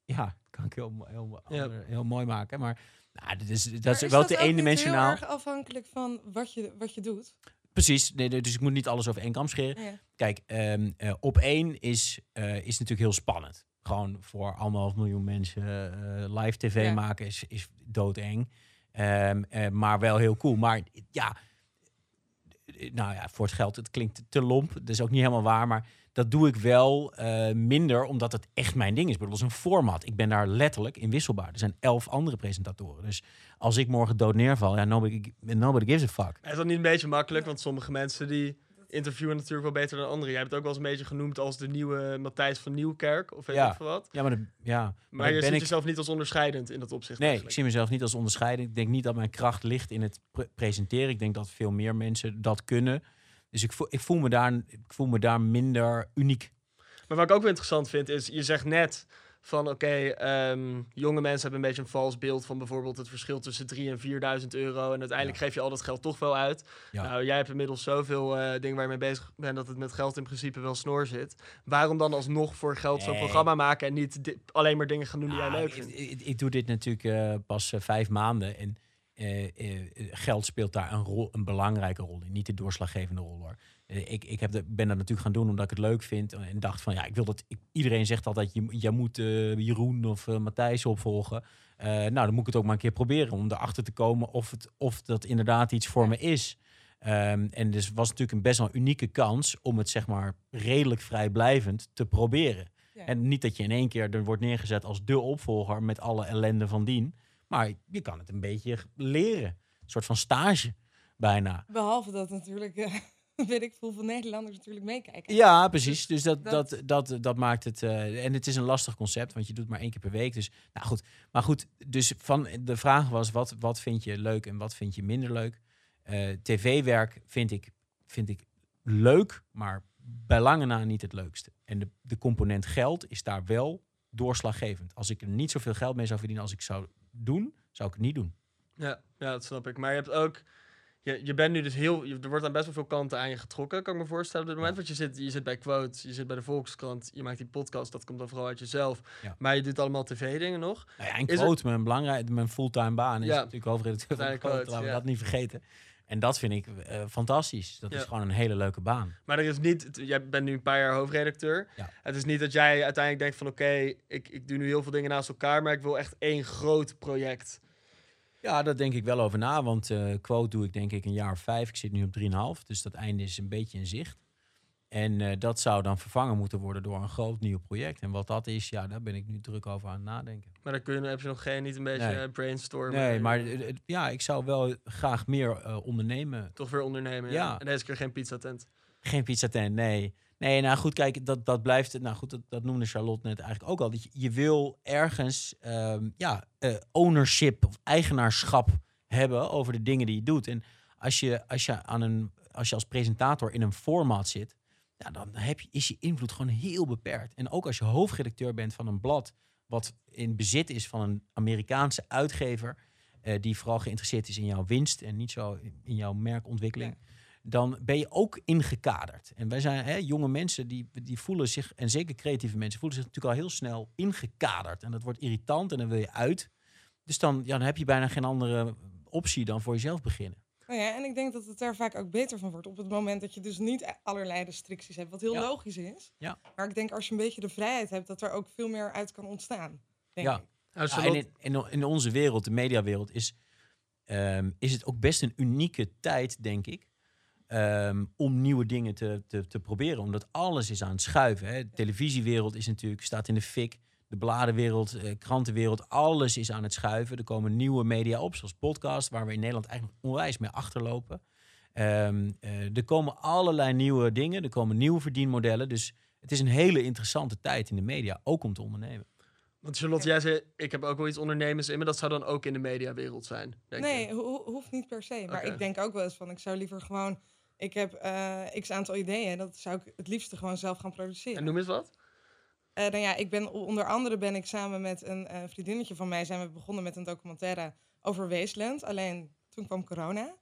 Ja, dat kan ik heel, heel, heel mooi maken. Maar nou, dat is, dat Maar is wel te ook niet eendimensionaal. heel erg afhankelijk van wat je, wat je doet. Precies, nee, dus ik moet niet alles over één kam scheren. Ja. Kijk, ehm, eh, op één is, eh, is natuurlijk heel spannend. Gewoon voor anderhalf miljoen mensen eh, live tv Ja. maken is, is doodeng. Ehm, eh, maar wel heel cool. Maar ja, nou ja, voor het geld, het klinkt te lomp. Dat is ook niet helemaal waar. Maar dat doe ik wel eh, minder, omdat het echt mijn ding is. Ik bedoel, Dat is een format. Ik ben daar letterlijk inwisselbaar. Er zijn elf andere presentatoren. Dus als ik morgen dood neerval, ja, nobody, nobody gives a fuck. Is dat niet een beetje makkelijk? Want sommige mensen die interviewen natuurlijk wel beter dan anderen. Jij hebt het ook wel eens een beetje genoemd als de nieuwe Matthijs van Nieuwkerk. Of weet Ja. ik veel wat. Ja, maar, de, ja, Maar, maar je ziet ik, jezelf niet als onderscheidend in dat opzicht. Nee, ik zie mezelf niet als onderscheidend. Ik denk niet dat mijn kracht ligt in het pre- presenteren. Ik denk dat veel meer mensen dat kunnen. Dus ik voel, ik voel, me, daar, ik voel me daar minder uniek. Maar wat ik ook wel interessant vind, is je zegt net van oké, ehm, jonge mensen hebben een beetje een vals beeld van bijvoorbeeld het verschil tussen 3 en 4.000 euro. En uiteindelijk Ja. geef je al dat geld toch wel uit. Ja. Nou, jij hebt inmiddels zoveel eh, dingen waar je mee bezig bent dat het met geld in principe wel snor zit. Waarom dan alsnog voor geld zo'n Nee. programma maken en niet alleen maar dingen gaan doen die jij leuk vindt? ik, ik doe dit natuurlijk eh, pas eh, vijf maanden. En geld speelt daar een, rol, een belangrijke rol in. Niet de doorslaggevende rol hoor. Eh, ik ik heb de, ben dat natuurlijk gaan doen omdat ik het leuk vind. En dacht van ja, ik wil dat. Ik, iedereen zegt altijd: je, je moet eh, Jeroen of eh, Matthijs opvolgen. Nou, dan moet ik het ook maar een keer proberen om erachter te komen of, het, of dat inderdaad iets voor me is. Ehm, en dus was natuurlijk een best wel unieke kans om het zeg maar redelijk vrijblijvend te proberen. Ja. En niet dat je in één keer er wordt neergezet als de opvolger met alle ellende van dien. Maar je kan het een beetje leren. Een soort van stage bijna. Behalve dat natuurlijk, weet ik veel, van Nederlanders natuurlijk meekijken. Ja, precies. Dus dat, dat- dat, dat, dat maakt het. eh, en het is een lastig concept, want je doet maar één keer per week. Dus nou goed. Maar goed, dus van de vraag was: wat, wat vind je leuk en wat vind je minder leuk? Eh, TV-werk vind ik, vind ik leuk, maar bij lange na niet het leukste. En de, de component geld is daar wel doorslaggevend. Als ik er niet zoveel geld mee zou verdienen als ik zou doen, zou ik het niet doen. Ja, ja, dat snap ik. Maar je hebt ook. Je, je bent nu dus heel. Je, er wordt aan best wel veel kanten aan je getrokken, kan ik me voorstellen op dit moment. Want je zit, je zit bij Quote, je zit bij de Volkskrant, je maakt die podcast, dat komt dan vooral uit jezelf. Ja. Maar je doet allemaal tv-dingen nog. Nou ja, en quote, mijn, belangrijk, mijn fulltime baan is Ja. natuurlijk hoofdredacteur van quote. Quote, Laten we dat niet vergeten. En dat vind ik eh, fantastisch. Dat Ja. is gewoon een hele leuke baan. Maar er is niet. het- Jij bent nu een paar jaar hoofdredacteur. Ja. Het is niet dat jij uiteindelijk denkt van oké, ik, ik doe nu heel veel dingen naast elkaar, maar ik wil echt één groot project. Ja, daar denk ik wel over na. Want eh, quote doe ik denk ik een jaar of vijf. Ik zit nu op 3,5. Dus dat einde is een beetje in zicht. En eh, dat zou dan vervangen moeten worden door een groot nieuw project. En wat dat is, ja, daar ben ik nu druk over aan het nadenken. Maar dan kun je, heb je nog geen, niet een beetje Nee. eh, brainstormen. Nee, maar ja, ik zou wel graag meer ondernemen. Toch weer ondernemen. Ja. Ja. En deze keer geen pizzatent. Geen pizzatent, nee. Nee, nou goed, kijk, dat, dat blijft... Nou goed, dat, dat noemde Charlotte net eigenlijk ook al. Dat je, wil ergens ehm, ja, eh, ownership of eigenaarschap hebben over de dingen die je doet. En als je, als je, aan een, als, je als presentator in een format zit... Ja, dan heb je, is je invloed gewoon heel beperkt. En ook als je hoofdredacteur bent van een blad... wat in bezit is van een Amerikaanse uitgever... eh, die vooral geïnteresseerd is in jouw winst... en niet zo in jouw merkontwikkeling dan ben je ook ingekaderd. En wij zijn hè, jonge mensen die, die voelen zich, en zeker creatieve mensen, voelen zich natuurlijk al heel snel ingekaderd. En dat wordt irritant en dan wil je uit. Dus dan, ja, dan heb je bijna geen andere optie dan voor jezelf beginnen. Nou ja, en ik denk dat het daar vaak ook beter van wordt. Op het moment dat je dus niet allerlei restricties hebt. Wat heel Ja. logisch is. Ja. Maar ik denk als je een beetje de vrijheid hebt, dat er ook veel meer uit kan ontstaan. Denk Ja. ik. Nou, Ja, en in, in onze wereld, de mediawereld, is, ehm, is het ook best een unieke tijd, denk ik. Ehm, om nieuwe dingen te, te, te proberen. Omdat alles is aan het schuiven. Hè. De televisiewereld is natuurlijk, staat in de fik. De bladenwereld, eh, krantenwereld, alles is aan het schuiven. Er komen nieuwe media op, zoals podcast, waar we in Nederland eigenlijk onwijs mee achterlopen. Ehm, eh, er komen allerlei nieuwe dingen, er komen nieuwe verdienmodellen. Dus het is een hele interessante tijd in de media, ook om te ondernemen. Want Charlotte, jij zei, ik heb ook wel iets ondernemers in, maar dat zou dan ook in de mediawereld zijn, denk nee, ho- hoeft niet per se. Maar ik denk ook wel eens van, ik zou liever gewoon... Ik heb eh, x aantal ideeën, dat zou ik het liefste gewoon zelf gaan produceren. En noem eens wat. Eh, nou ja, ik ben onder andere ben ik samen met een eh, vriendinnetje van mij zijn we begonnen met een documentaire over Wasteland. Alleen toen kwam corona.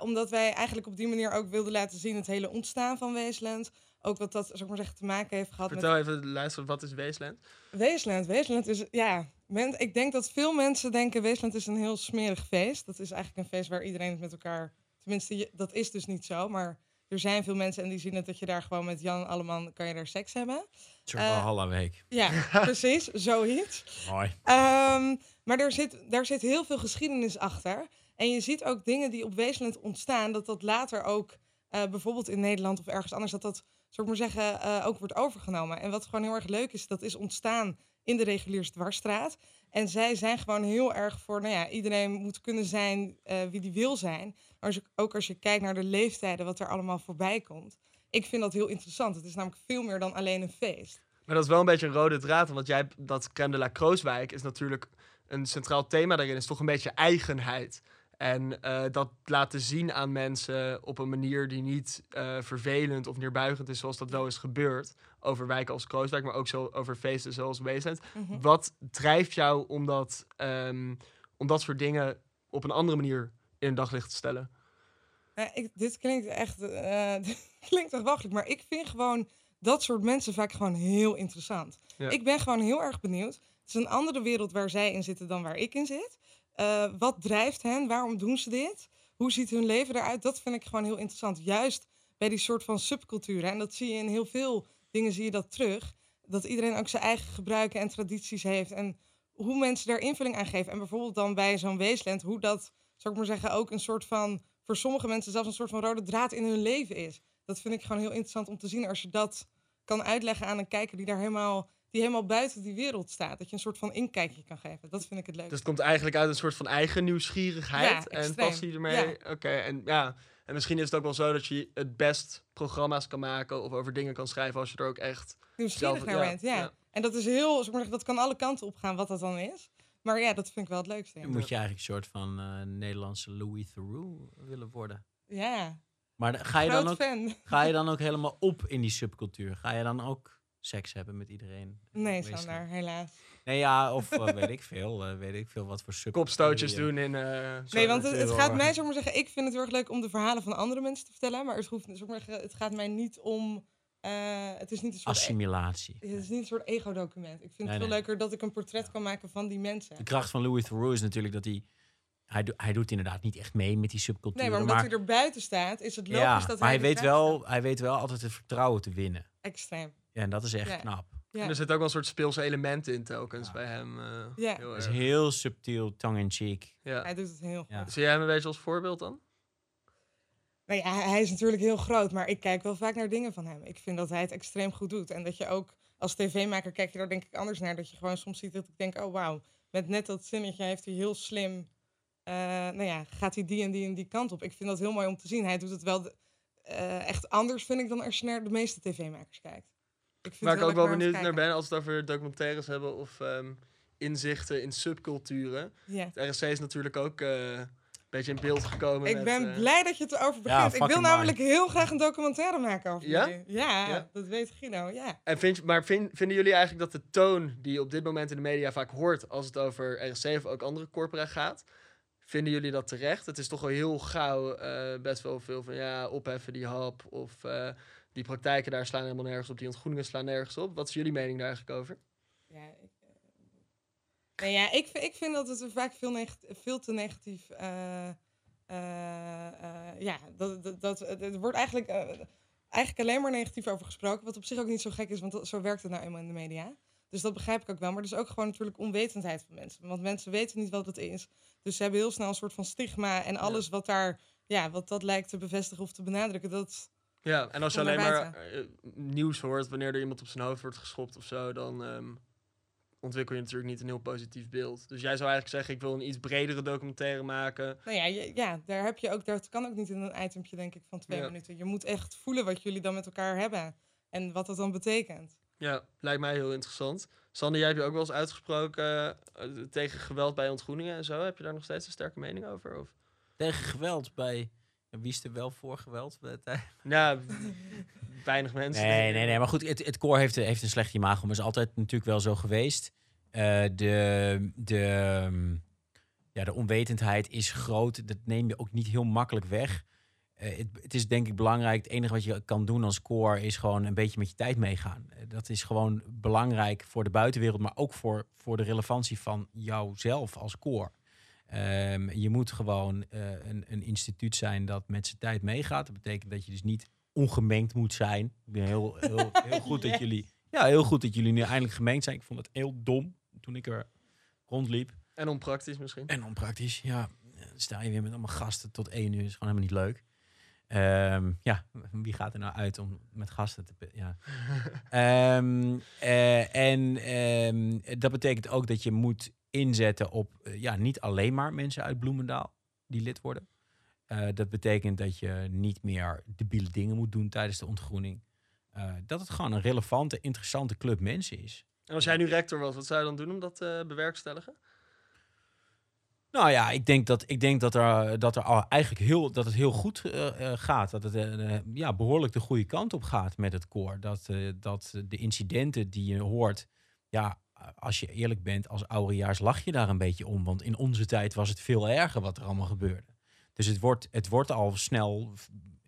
Omdat wij eigenlijk op die manier ook wilden laten zien het hele ontstaan van Weesland. Ook wat dat, zou ik maar zeggen, te maken heeft gehad met Vertel even, luister, wat is Weesland? Weesland, Weesland is, ja, men, ik denk dat veel mensen denken Weesland is een heel smerig feest. Dat is eigenlijk een feest waar iedereen het met elkaar, tenminste, dat is dus niet zo, maar er zijn veel mensen en die zien het dat je daar gewoon met Jan Alleman kan je daar seks hebben. Een Eh, week. Ja, precies, zoiets. Mooi. Ehm, maar er zit, daar zit heel veel geschiedenis achter. En je ziet ook dingen die op Weesland ontstaan, dat dat later ook eh, bijvoorbeeld in Nederland of ergens anders, dat dat, zou ik maar zeggen, eh, ook wordt overgenomen. En wat gewoon heel erg leuk is, dat is ontstaan in de reguliers dwarsstraat. En zij zijn gewoon heel erg voor, nou ja, iedereen moet kunnen zijn wie die wil zijn. Als je, ook als je kijkt naar de leeftijden, wat er allemaal voorbij komt. Ik vind dat heel interessant. Het is namelijk veel meer dan alleen een feest. Maar dat is wel een beetje een rode draad, want jij, dat Crème de la Krooswijk is natuurlijk een centraal thema daarin, is toch een beetje eigenheid. En eh, dat laten zien aan mensen op een manier die niet eh, vervelend of neerbuigend is, zoals dat wel is gebeurd. Over wijken als Krooswijk, maar ook zo over feesten zoals Weesland. Mhm. Wat drijft jou om dat, ehm, om dat soort dingen op een andere manier in het daglicht te stellen? Ja, ik, dit klinkt echt, dit klinkt echt wachtelijk, maar ik vind gewoon dat soort mensen vaak gewoon heel interessant. Ja. Ik ben gewoon heel erg benieuwd. Het is een andere wereld waar zij in zitten dan waar ik in zit. Eh, wat drijft hen? Waarom doen ze dit? Hoe ziet hun leven eruit? Dat vind ik gewoon heel interessant. Juist bij die soort van subculturen. En dat zie je in heel veel dingen zie je dat terug. Dat iedereen ook zijn eigen gebruiken en tradities heeft. En hoe mensen daar invulling aan geven. En bijvoorbeeld dan bij zo'n weesland, hoe dat, zou ik maar zeggen, ook een soort van, voor sommige mensen zelfs een soort van rode draad in hun leven is. Dat vind ik gewoon heel interessant om te zien als je dat kan uitleggen aan een kijker die daar helemaal, die helemaal buiten die wereld staat. Dat je een soort van inkijkje kan geven. Dat vind ik het leuk. Dus het komt eigenlijk uit een soort van eigen nieuwsgierigheid Ja, en passie ermee. Ja. Oké, en ja. En misschien is het ook wel zo dat je het best programma's kan maken of over dingen kan schrijven als je er ook echt. nieuwsgierig zelf- naar ja, bent. Ja. En dat is heel, ik maar dat kan alle kanten op gaan wat dat dan is. Maar ja, dat vind ik wel het leukste. ja. Dan moet je eigenlijk een soort van eh, Nederlandse Louis Theroux willen worden. Ja, Maar ga je, dan ook, fan. ga je dan ook helemaal op in die subcultuur? Ga je dan ook seks hebben met iedereen? Nee, Sander, helaas. Nee, ja, of eh, weet ik veel. eh, weet ik veel wat voor subcultuur. Kopstootjes je- doen in. eh, Nee, want het, gaat mij, zou ik maar zeggen, ik vind het heel erg leuk om de verhalen van andere mensen te vertellen. Maar het, hoeft, maar het gaat mij niet om, eh, het is niet een soort, Assimilatie. het is niet een soort ego-document. Ik vind Nee, het veel nee. leuker dat ik een portret kan maken van die mensen. De kracht van Louis Theroux is natuurlijk dat hij... Hij, do- hij doet inderdaad niet echt mee met die subcultuur. Nee, maar omdat hij er buiten staat, is het logisch ja, dat maar hij er weet, graag wel, staat. hij weet wel altijd het vertrouwen te winnen. Extreem. Ja, en dat is echt Ja. knap. Ja. En er zit ook wel een soort speelse elementen in telkens Ja. bij hem. eh, Ja. heel Het is heel subtiel, tongue-in-cheek. Ja. Hij doet het heel goed. Ja. Zie jij hem een beetje als voorbeeld dan? Nou ja, hij- is natuurlijk heel groot, maar ik kijk wel vaak naar dingen van hem. Ik vind dat hij het extreem goed doet. En dat je ook als tv-maker kijk je daar denk ik anders naar. Dat je gewoon soms ziet dat ik denk, oh wauw, met net dat zinnetje heeft hij heel slim, eh, nou ja, gaat hij die en die en die kant op. Ik vind dat heel mooi om te zien. Hij doet het wel eh, echt anders, vind ik, dan als je naar de meeste tv-makers kijkt. Ik vind het ik ook wel benieuwd naar ben als we het over documentaires hebben of ehm, inzichten in subculturen. Ja. Het RSC is natuurlijk ook eh, beetje in beeld gekomen. Ik met, ben eh, blij dat je het erover begint. ik wil namelijk heel graag een documentaire maken over Ja? jullie. Ja, Ja? dat weet Guido, ja. En vind, je- maar vind- vinden jullie eigenlijk dat de toon die je op dit moment in de media vaak hoort als het over RSC of ook andere corpora gaat, vinden jullie dat terecht? Het is toch wel heel gauw eh, best wel veel van ja, opheffen die hap of eh, die praktijken daar slaan helemaal nergens op, die ontgroeningen slaan nergens op. Wat is jullie mening daar eigenlijk over? Ja, nee, ja, ik, vind- ik vind dat het er vaak veel, veel te negatief. eh, ja, dat, dat, dat, er wordt eigenlijk, eigenlijk alleen maar negatief over gesproken. Wat op zich ook niet zo gek is, want dat- zo werkt het nou eenmaal in de media. Dus dat begrijp ik ook wel. Maar er is ook gewoon natuurlijk onwetendheid van mensen. Want mensen weten niet wat het is. Dus ze hebben heel snel een soort van stigma. En alles wat daar, ja, wat dat lijkt te bevestigen of te benadrukken. Dat, Ja, en als je alleen maar nieuws hoort wanneer er iemand op zijn hoofd wordt geschopt of zo, dan ehm, ontwikkel je natuurlijk niet een heel positief beeld. Dus jij zou eigenlijk zeggen, ik wil een iets bredere documentaire maken. Nou ja, je- ja, daar heb je ook, dat kan ook niet in een itempje, denk ik, van twee Ja. minuten. Je moet echt voelen wat jullie dan met elkaar hebben en wat dat dan betekent. Ja, lijkt mij heel interessant. Sander, jij hebt je ook wel eens uitgesproken eh, tegen geweld bij ontgroeningen en zo. Heb je daar nog steeds een sterke mening over? Of? Tegen geweld bij... ja, Wie is er wel voor geweld? Ja, weinig mensen. Nee, nee, nee. Maar goed, het, het koor heeft, heeft een slecht imago. Maar is altijd natuurlijk wel zo geweest. Eh, de, de, ja, de onwetendheid is groot. Dat neem je ook niet heel makkelijk weg. Eh, het, het is denk ik belangrijk. Het enige wat je kan doen als core is gewoon een beetje met je tijd meegaan. Eh, dat is gewoon belangrijk voor de buitenwereld, maar ook voor, voor de relevantie van jouzelf als core. Ehm, je moet gewoon een, een instituut zijn dat met zijn tijd meegaat. Dat betekent dat je dus niet ongemengd moet zijn. Ik ben heel, heel, heel goed dat jullie. Ja, heel goed dat jullie nu eindelijk gemengd zijn. Ik vond het heel dom toen ik er rondliep. En onpraktisch misschien. En onpraktisch, ja. Dan sta je weer met allemaal gasten tot één uur. is gewoon helemaal niet leuk. Ehm, ja, wie gaat er nou uit om met gasten te... Ja. Ehm, eh, en ehm, dat betekent ook dat je moet inzetten op... eh, ja, niet alleen maar mensen uit Bloemendaal die lid worden. Eh, dat betekent dat je niet meer debiele dingen moet doen tijdens de ontgroening. Eh, dat het gewoon een relevante, interessante club mensen is. En als jij nu rector was, wat zou je dan doen om dat te bewerkstelligen? Nou ja, ik denk dat, ik denk dat, er, dat, er eigenlijk heel, dat het heel goed eh, eh, gaat. Dat het eh, eh, ja, behoorlijk de goede kant op gaat met het koor. Dat, eh, dat de incidenten die je hoort, ja, als je eerlijk bent, als oudejaars lach je daar een beetje om. Want in onze tijd was het veel erger wat er allemaal gebeurde. Dus het wordt, het wordt al snel,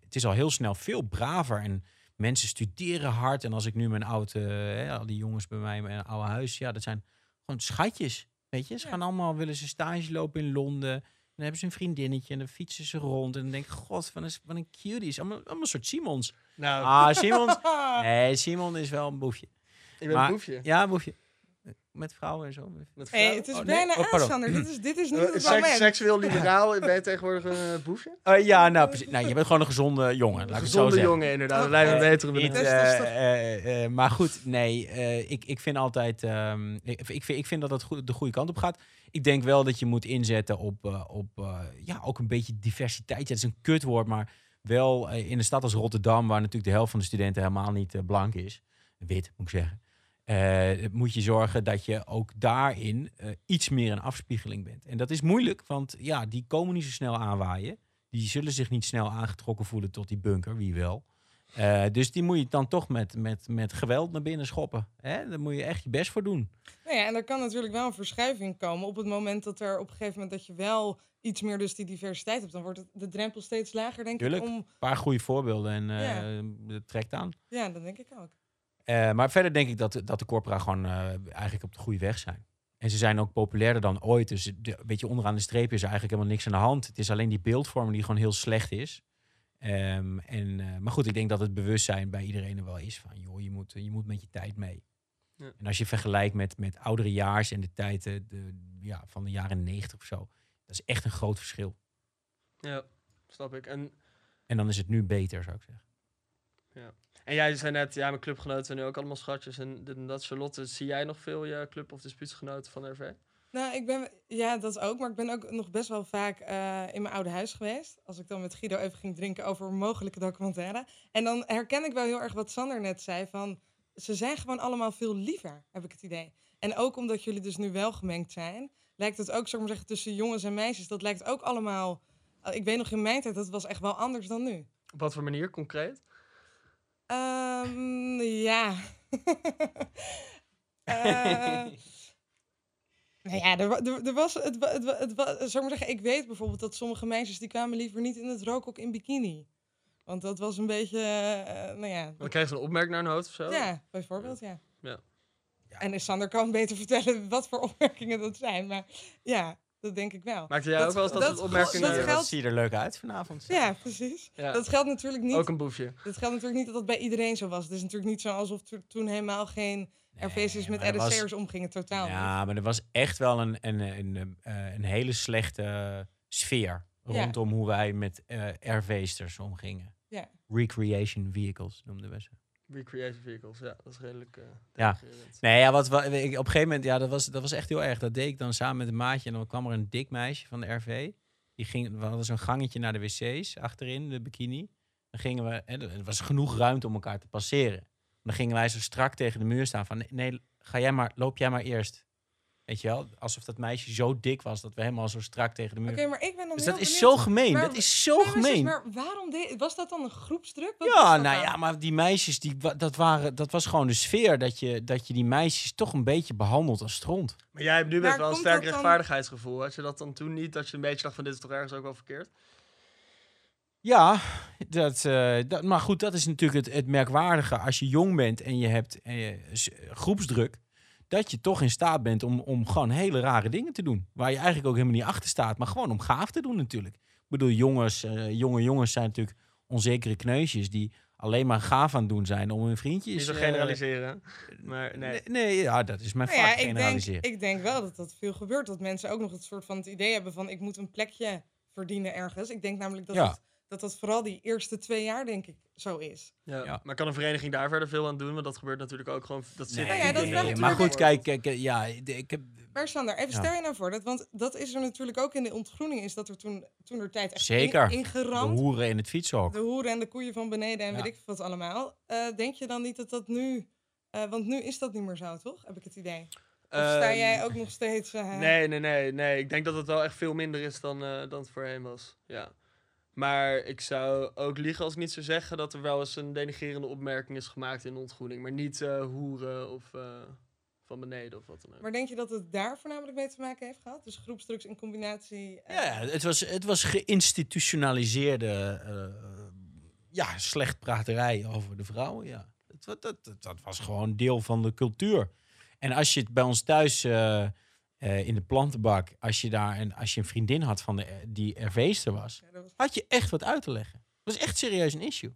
het is al heel snel veel braver. En mensen studeren hard. En als ik nu mijn oude, hè, al die jongens bij mij in mijn oude huis, ja, dat zijn gewoon schatjes. Weet je, ze gaan allemaal, willen ze stage lopen in Londen. En dan hebben ze een vriendinnetje en dan fietsen ze rond. En dan denk ik, god, wat een, wat een cuties. Allemaal, allemaal een soort Simons. Nou, Ah, Simons. Nee, Simon is wel een boefje. ik ben maar- een boefje. Ja, een boefje. Met vrouwen en zo. Met Hey, vrouwen. het is Oh, nee. bijna Oh, pardon. aanstander. Dit is, dit is niet Eh, het seks- moment. seksueel liberaal, ben je tegenwoordig een eh, boefje? Eh, ja, nou, precies. Nou, je bent gewoon een gezonde jongen. Laat ik het zo Gezonde jongen inderdaad, dat Oh, lijkt me beter. Niet, eh, eh, eh, maar goed, nee, eh, ik, ik vind altijd, ehm, ik, ik, vind, ik vind dat het goed, de goede kant op gaat. Ik denk wel dat je moet inzetten op, eh, op eh, ja, ook een beetje diversiteit. Ja, dat is een kutwoord, maar wel in een stad als Rotterdam, waar natuurlijk de helft van de studenten helemaal niet blank is, wit moet ik zeggen, eh, moet je zorgen dat je ook daarin eh, iets meer een afspiegeling bent. En dat is moeilijk, want ja, die komen niet zo snel aanwaaien. Die zullen zich niet snel aangetrokken voelen tot die bunker, wie wel. Eh, dus die moet je dan toch met, met, met geweld naar binnen schoppen. Hè? Daar moet je echt je best voor doen. Nou ja, en er kan natuurlijk wel een verschuiving komen op het moment dat er op een gegeven moment dat je wel iets meer dus die diversiteit hebt. Dan wordt het, de drempel steeds lager, denk Tuurlijk. ik. Om, Een paar goede voorbeelden en Ja. het trekt aan. ja, dat denk ik ook. Eh, maar verder denk ik dat, de- dat de corpora gewoon eh, eigenlijk op de goede weg zijn. En ze zijn ook populairder dan ooit. Dus de, weet je, onderaan de streep is er eigenlijk helemaal niks aan de hand. Het is alleen die beeldvorming die gewoon heel slecht is. Ehm, en, eh, maar goed, ik denk dat het bewustzijn bij iedereen er wel is van... joh, je moet, je moet met je tijd mee. Ja. En als je vergelijkt met, met ouderejaars en de tijd eh, de, ja, van de jaren negentig of zo... dat is echt een groot verschil. Ja, snap ik. En, En dan is het nu beter, zou ik zeggen. En jij zei net, ja, mijn clubgenoten zijn nu ook allemaal schatjes. En dit en dat, Charlotte, zie jij nog veel je club- of dispuutsgenoten van RV? Nou, ik ben, ja, dat ook. Maar ik ben ook nog best wel vaak eh, in mijn oude huis geweest. Als ik dan met Guido even ging drinken over mogelijke documentaire. En dan herken ik wel heel erg wat Sander net zei. Van, ze zijn gewoon allemaal veel liever, heb ik het idee. En ook omdat jullie dus nu wel gemengd zijn, lijkt het ook, zou ik maar zeggen, tussen jongens en meisjes. Dat lijkt ook allemaal. Ik weet nog in mijn tijd, dat was echt wel anders dan nu. Op wat voor manier, concreet? Ehm, ja. Eh, nou ja, er, er, er was, het, het, het, wa- zou ik maar zeggen, ik weet bijvoorbeeld dat sommige meisjes die kwamen liever niet in het rookok in bikini. Want dat was een beetje, eh, nou ja, Dan krijg je een opmerking naar hun hoofd of zo? ja, bijvoorbeeld, ja. Ja. Ja. En Sander kan beter vertellen wat voor opmerkingen dat zijn, maar ja, dat denk ik wel. Maakte jij Dat- ook wel eens dat, dat- soort opmerkingen? dat Zie je- geldt- Wat zie je er leuk uit vanavond? Ja, precies. Ja, Dat geldt natuurlijk niet. ook een boefje. Dat geldt natuurlijk niet dat dat bij iedereen zo was. Het is natuurlijk niet zo alsof to- toen helemaal geen Nee, RVC's met er was- RSC'ers omgingen, totaal niet. Ja, maar er was echt wel een, een, een, eh, een hele slechte sfeer Ja. rondom hoe wij met eh RV'sters omgingen. Ja. Recreation vehicles noemden we ze. Recreative vehicles, ja, dat is redelijk... eh Ja. Nee, ja, wat, wat, ik, op een gegeven moment, ja, dat was, dat was echt heel erg. Dat deed ik dan samen met een maatje en dan kwam er een dik meisje van de RV. Die ging, we hadden zo'n gangetje naar de wc's achterin, de bikini. Dan gingen we, en er was genoeg ruimte om elkaar te passeren. Dan gingen wij zo strak tegen de muur staan van, nee, nee, ga jij maar, loop jij maar eerst. Weet je wel? Alsof dat meisje zo dik was dat we helemaal zo strak tegen de muur... Oké, maar ik ben dan dus heel dat is benieuwd. zo gemeen. Maar- dat is zo maar gemeen. Maar waarom deed... Was dat dan een groepsdruk? Wat Ja, nou dan? ja, maar die meisjes, die, dat, waren, dat was gewoon de sfeer dat je, dat je die meisjes toch een beetje behandelt als stront. Maar jij hebt nu best wel een sterk rechtvaardigheidsgevoel. Had je dat dan toen niet? Dat je een beetje dacht van dit is toch ergens ook wel verkeerd? Ja, dat, eh, dat, maar goed, dat is natuurlijk het, het merkwaardige als je jong bent en je hebt eh, groepsdruk. Dat je toch in staat bent om, om gewoon hele rare dingen te doen. Waar je eigenlijk ook helemaal niet achter staat, maar gewoon om gaaf te doen natuurlijk. Ik bedoel, jongens, eh, jonge jongens zijn natuurlijk onzekere kneusjes die alleen maar gaaf aan het doen zijn om hun vriendjes... Niet zo eh, generaliseren. Maar nee. Nee, nee, ja, dat is mijn Nou vak, ja, ik denk, generaliseren. ik denk wel dat dat veel gebeurt. Dat mensen ook nog het soort van het idee hebben van ik moet een plekje verdienen ergens. Ik denk namelijk dat Ja. het, dat, dat vooral die eerste twee jaar denk ik zo is. Ja. Ja. Maar kan een vereniging daar verder veel aan doen? Want dat gebeurt natuurlijk ook gewoon. Dat zit Nee, Nou ja, dat de- nee, maar goed, kijk, kijk, eh, ja, de- ik heb... Maar Sander, even Ja. stel je nou voor, dat, want dat is er natuurlijk ook in de ontgroening, is dat er toen, toen er tijd echt Zeker. in- De ingeramd. hoeren in het fietshok. De hoeren en de koeien van beneden en Ja. weet ik wat allemaal. Eh, denk je dan niet dat dat nu... eh, want nu is dat niet meer zo, toch? Heb ik het idee. Of sta Ehm, jij ook nog steeds... eh, Nee, nee, nee, nee. Ik denk dat het wel echt veel minder is dan, eh, dan het voorheen was. Ja. Maar ik zou ook liegen als ik niet zou zeggen dat er wel eens een denigerende opmerking is gemaakt in de ontgroening. Maar niet eh, hoeren of eh, van beneden of wat dan ook. Maar denk je dat het daar voornamelijk mee te maken heeft gehad? Dus groepsdrugs in combinatie... eh, Ja, het was, het was geïnstitutionaliseerde uh, ja, slechtpraterij over de vrouwen. Ja. Dat, dat, dat, dat was gewoon deel van de cultuur. En als je het bij ons thuis eh, eh, in de plantenbak, als je daar en als je een vriendin had van de, die RV'ster was, had je echt wat uit te leggen. Dat was echt serieus een issue.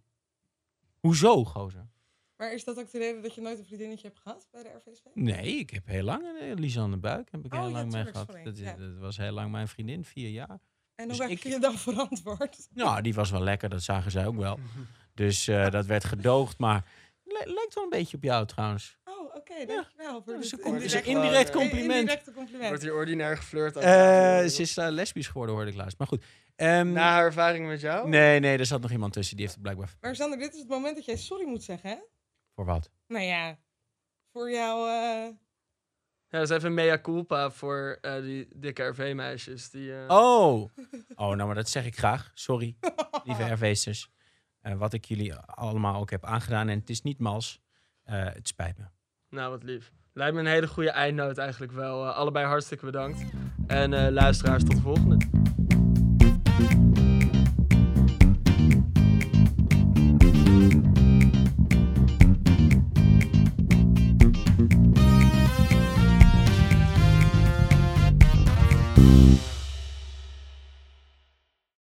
Hoezo, gozer? Maar is dat ook de reden dat je nooit een vriendinnetje hebt gehad bij de RVSV? Nee, ik heb heel lang een Lisanne Buik heb ik Oh, heel ja, lang mee gehad. Dat, is- Ja. dat was heel lang mijn vriendin, vier jaar. En Dus hoe heb ik- je dan verantwoord? Nou, die was wel lekker, dat zagen zij ook wel. Dus eh, dat werd gedoogd, maar lijkt wel een beetje op jou trouwens. Oké, dankjewel. Voor dit com- indirecte- indirect eh, compliment. Indirecte compliment. Wordt hier ordinair geflirt? Eh, ze is eh, lesbisch geworden, hoorde ik laatst. Maar goed. Ehm, Na haar ervaring met jou? nee, nee, er zat nog iemand tussen. Die heeft het blijkbaar... Maar Sander, dit is het moment dat jij sorry moet zeggen, hè? Voor wat? Nou ja, voor jouw... eh, Ja, dat is even een mea culpa voor eh, die dikke RV-meisjes. Die, eh, Oh! Oh, nou, maar dat zeg ik graag. Sorry, lieve RV'sters. Eh wat ik jullie allemaal ook heb aangedaan. En het is niet mals. Eh, het spijt me. Nou, wat lief. Lijkt me een hele goede eindnoot eigenlijk wel. Eh, allebei hartstikke bedankt. En eh, luisteraars, tot de volgende.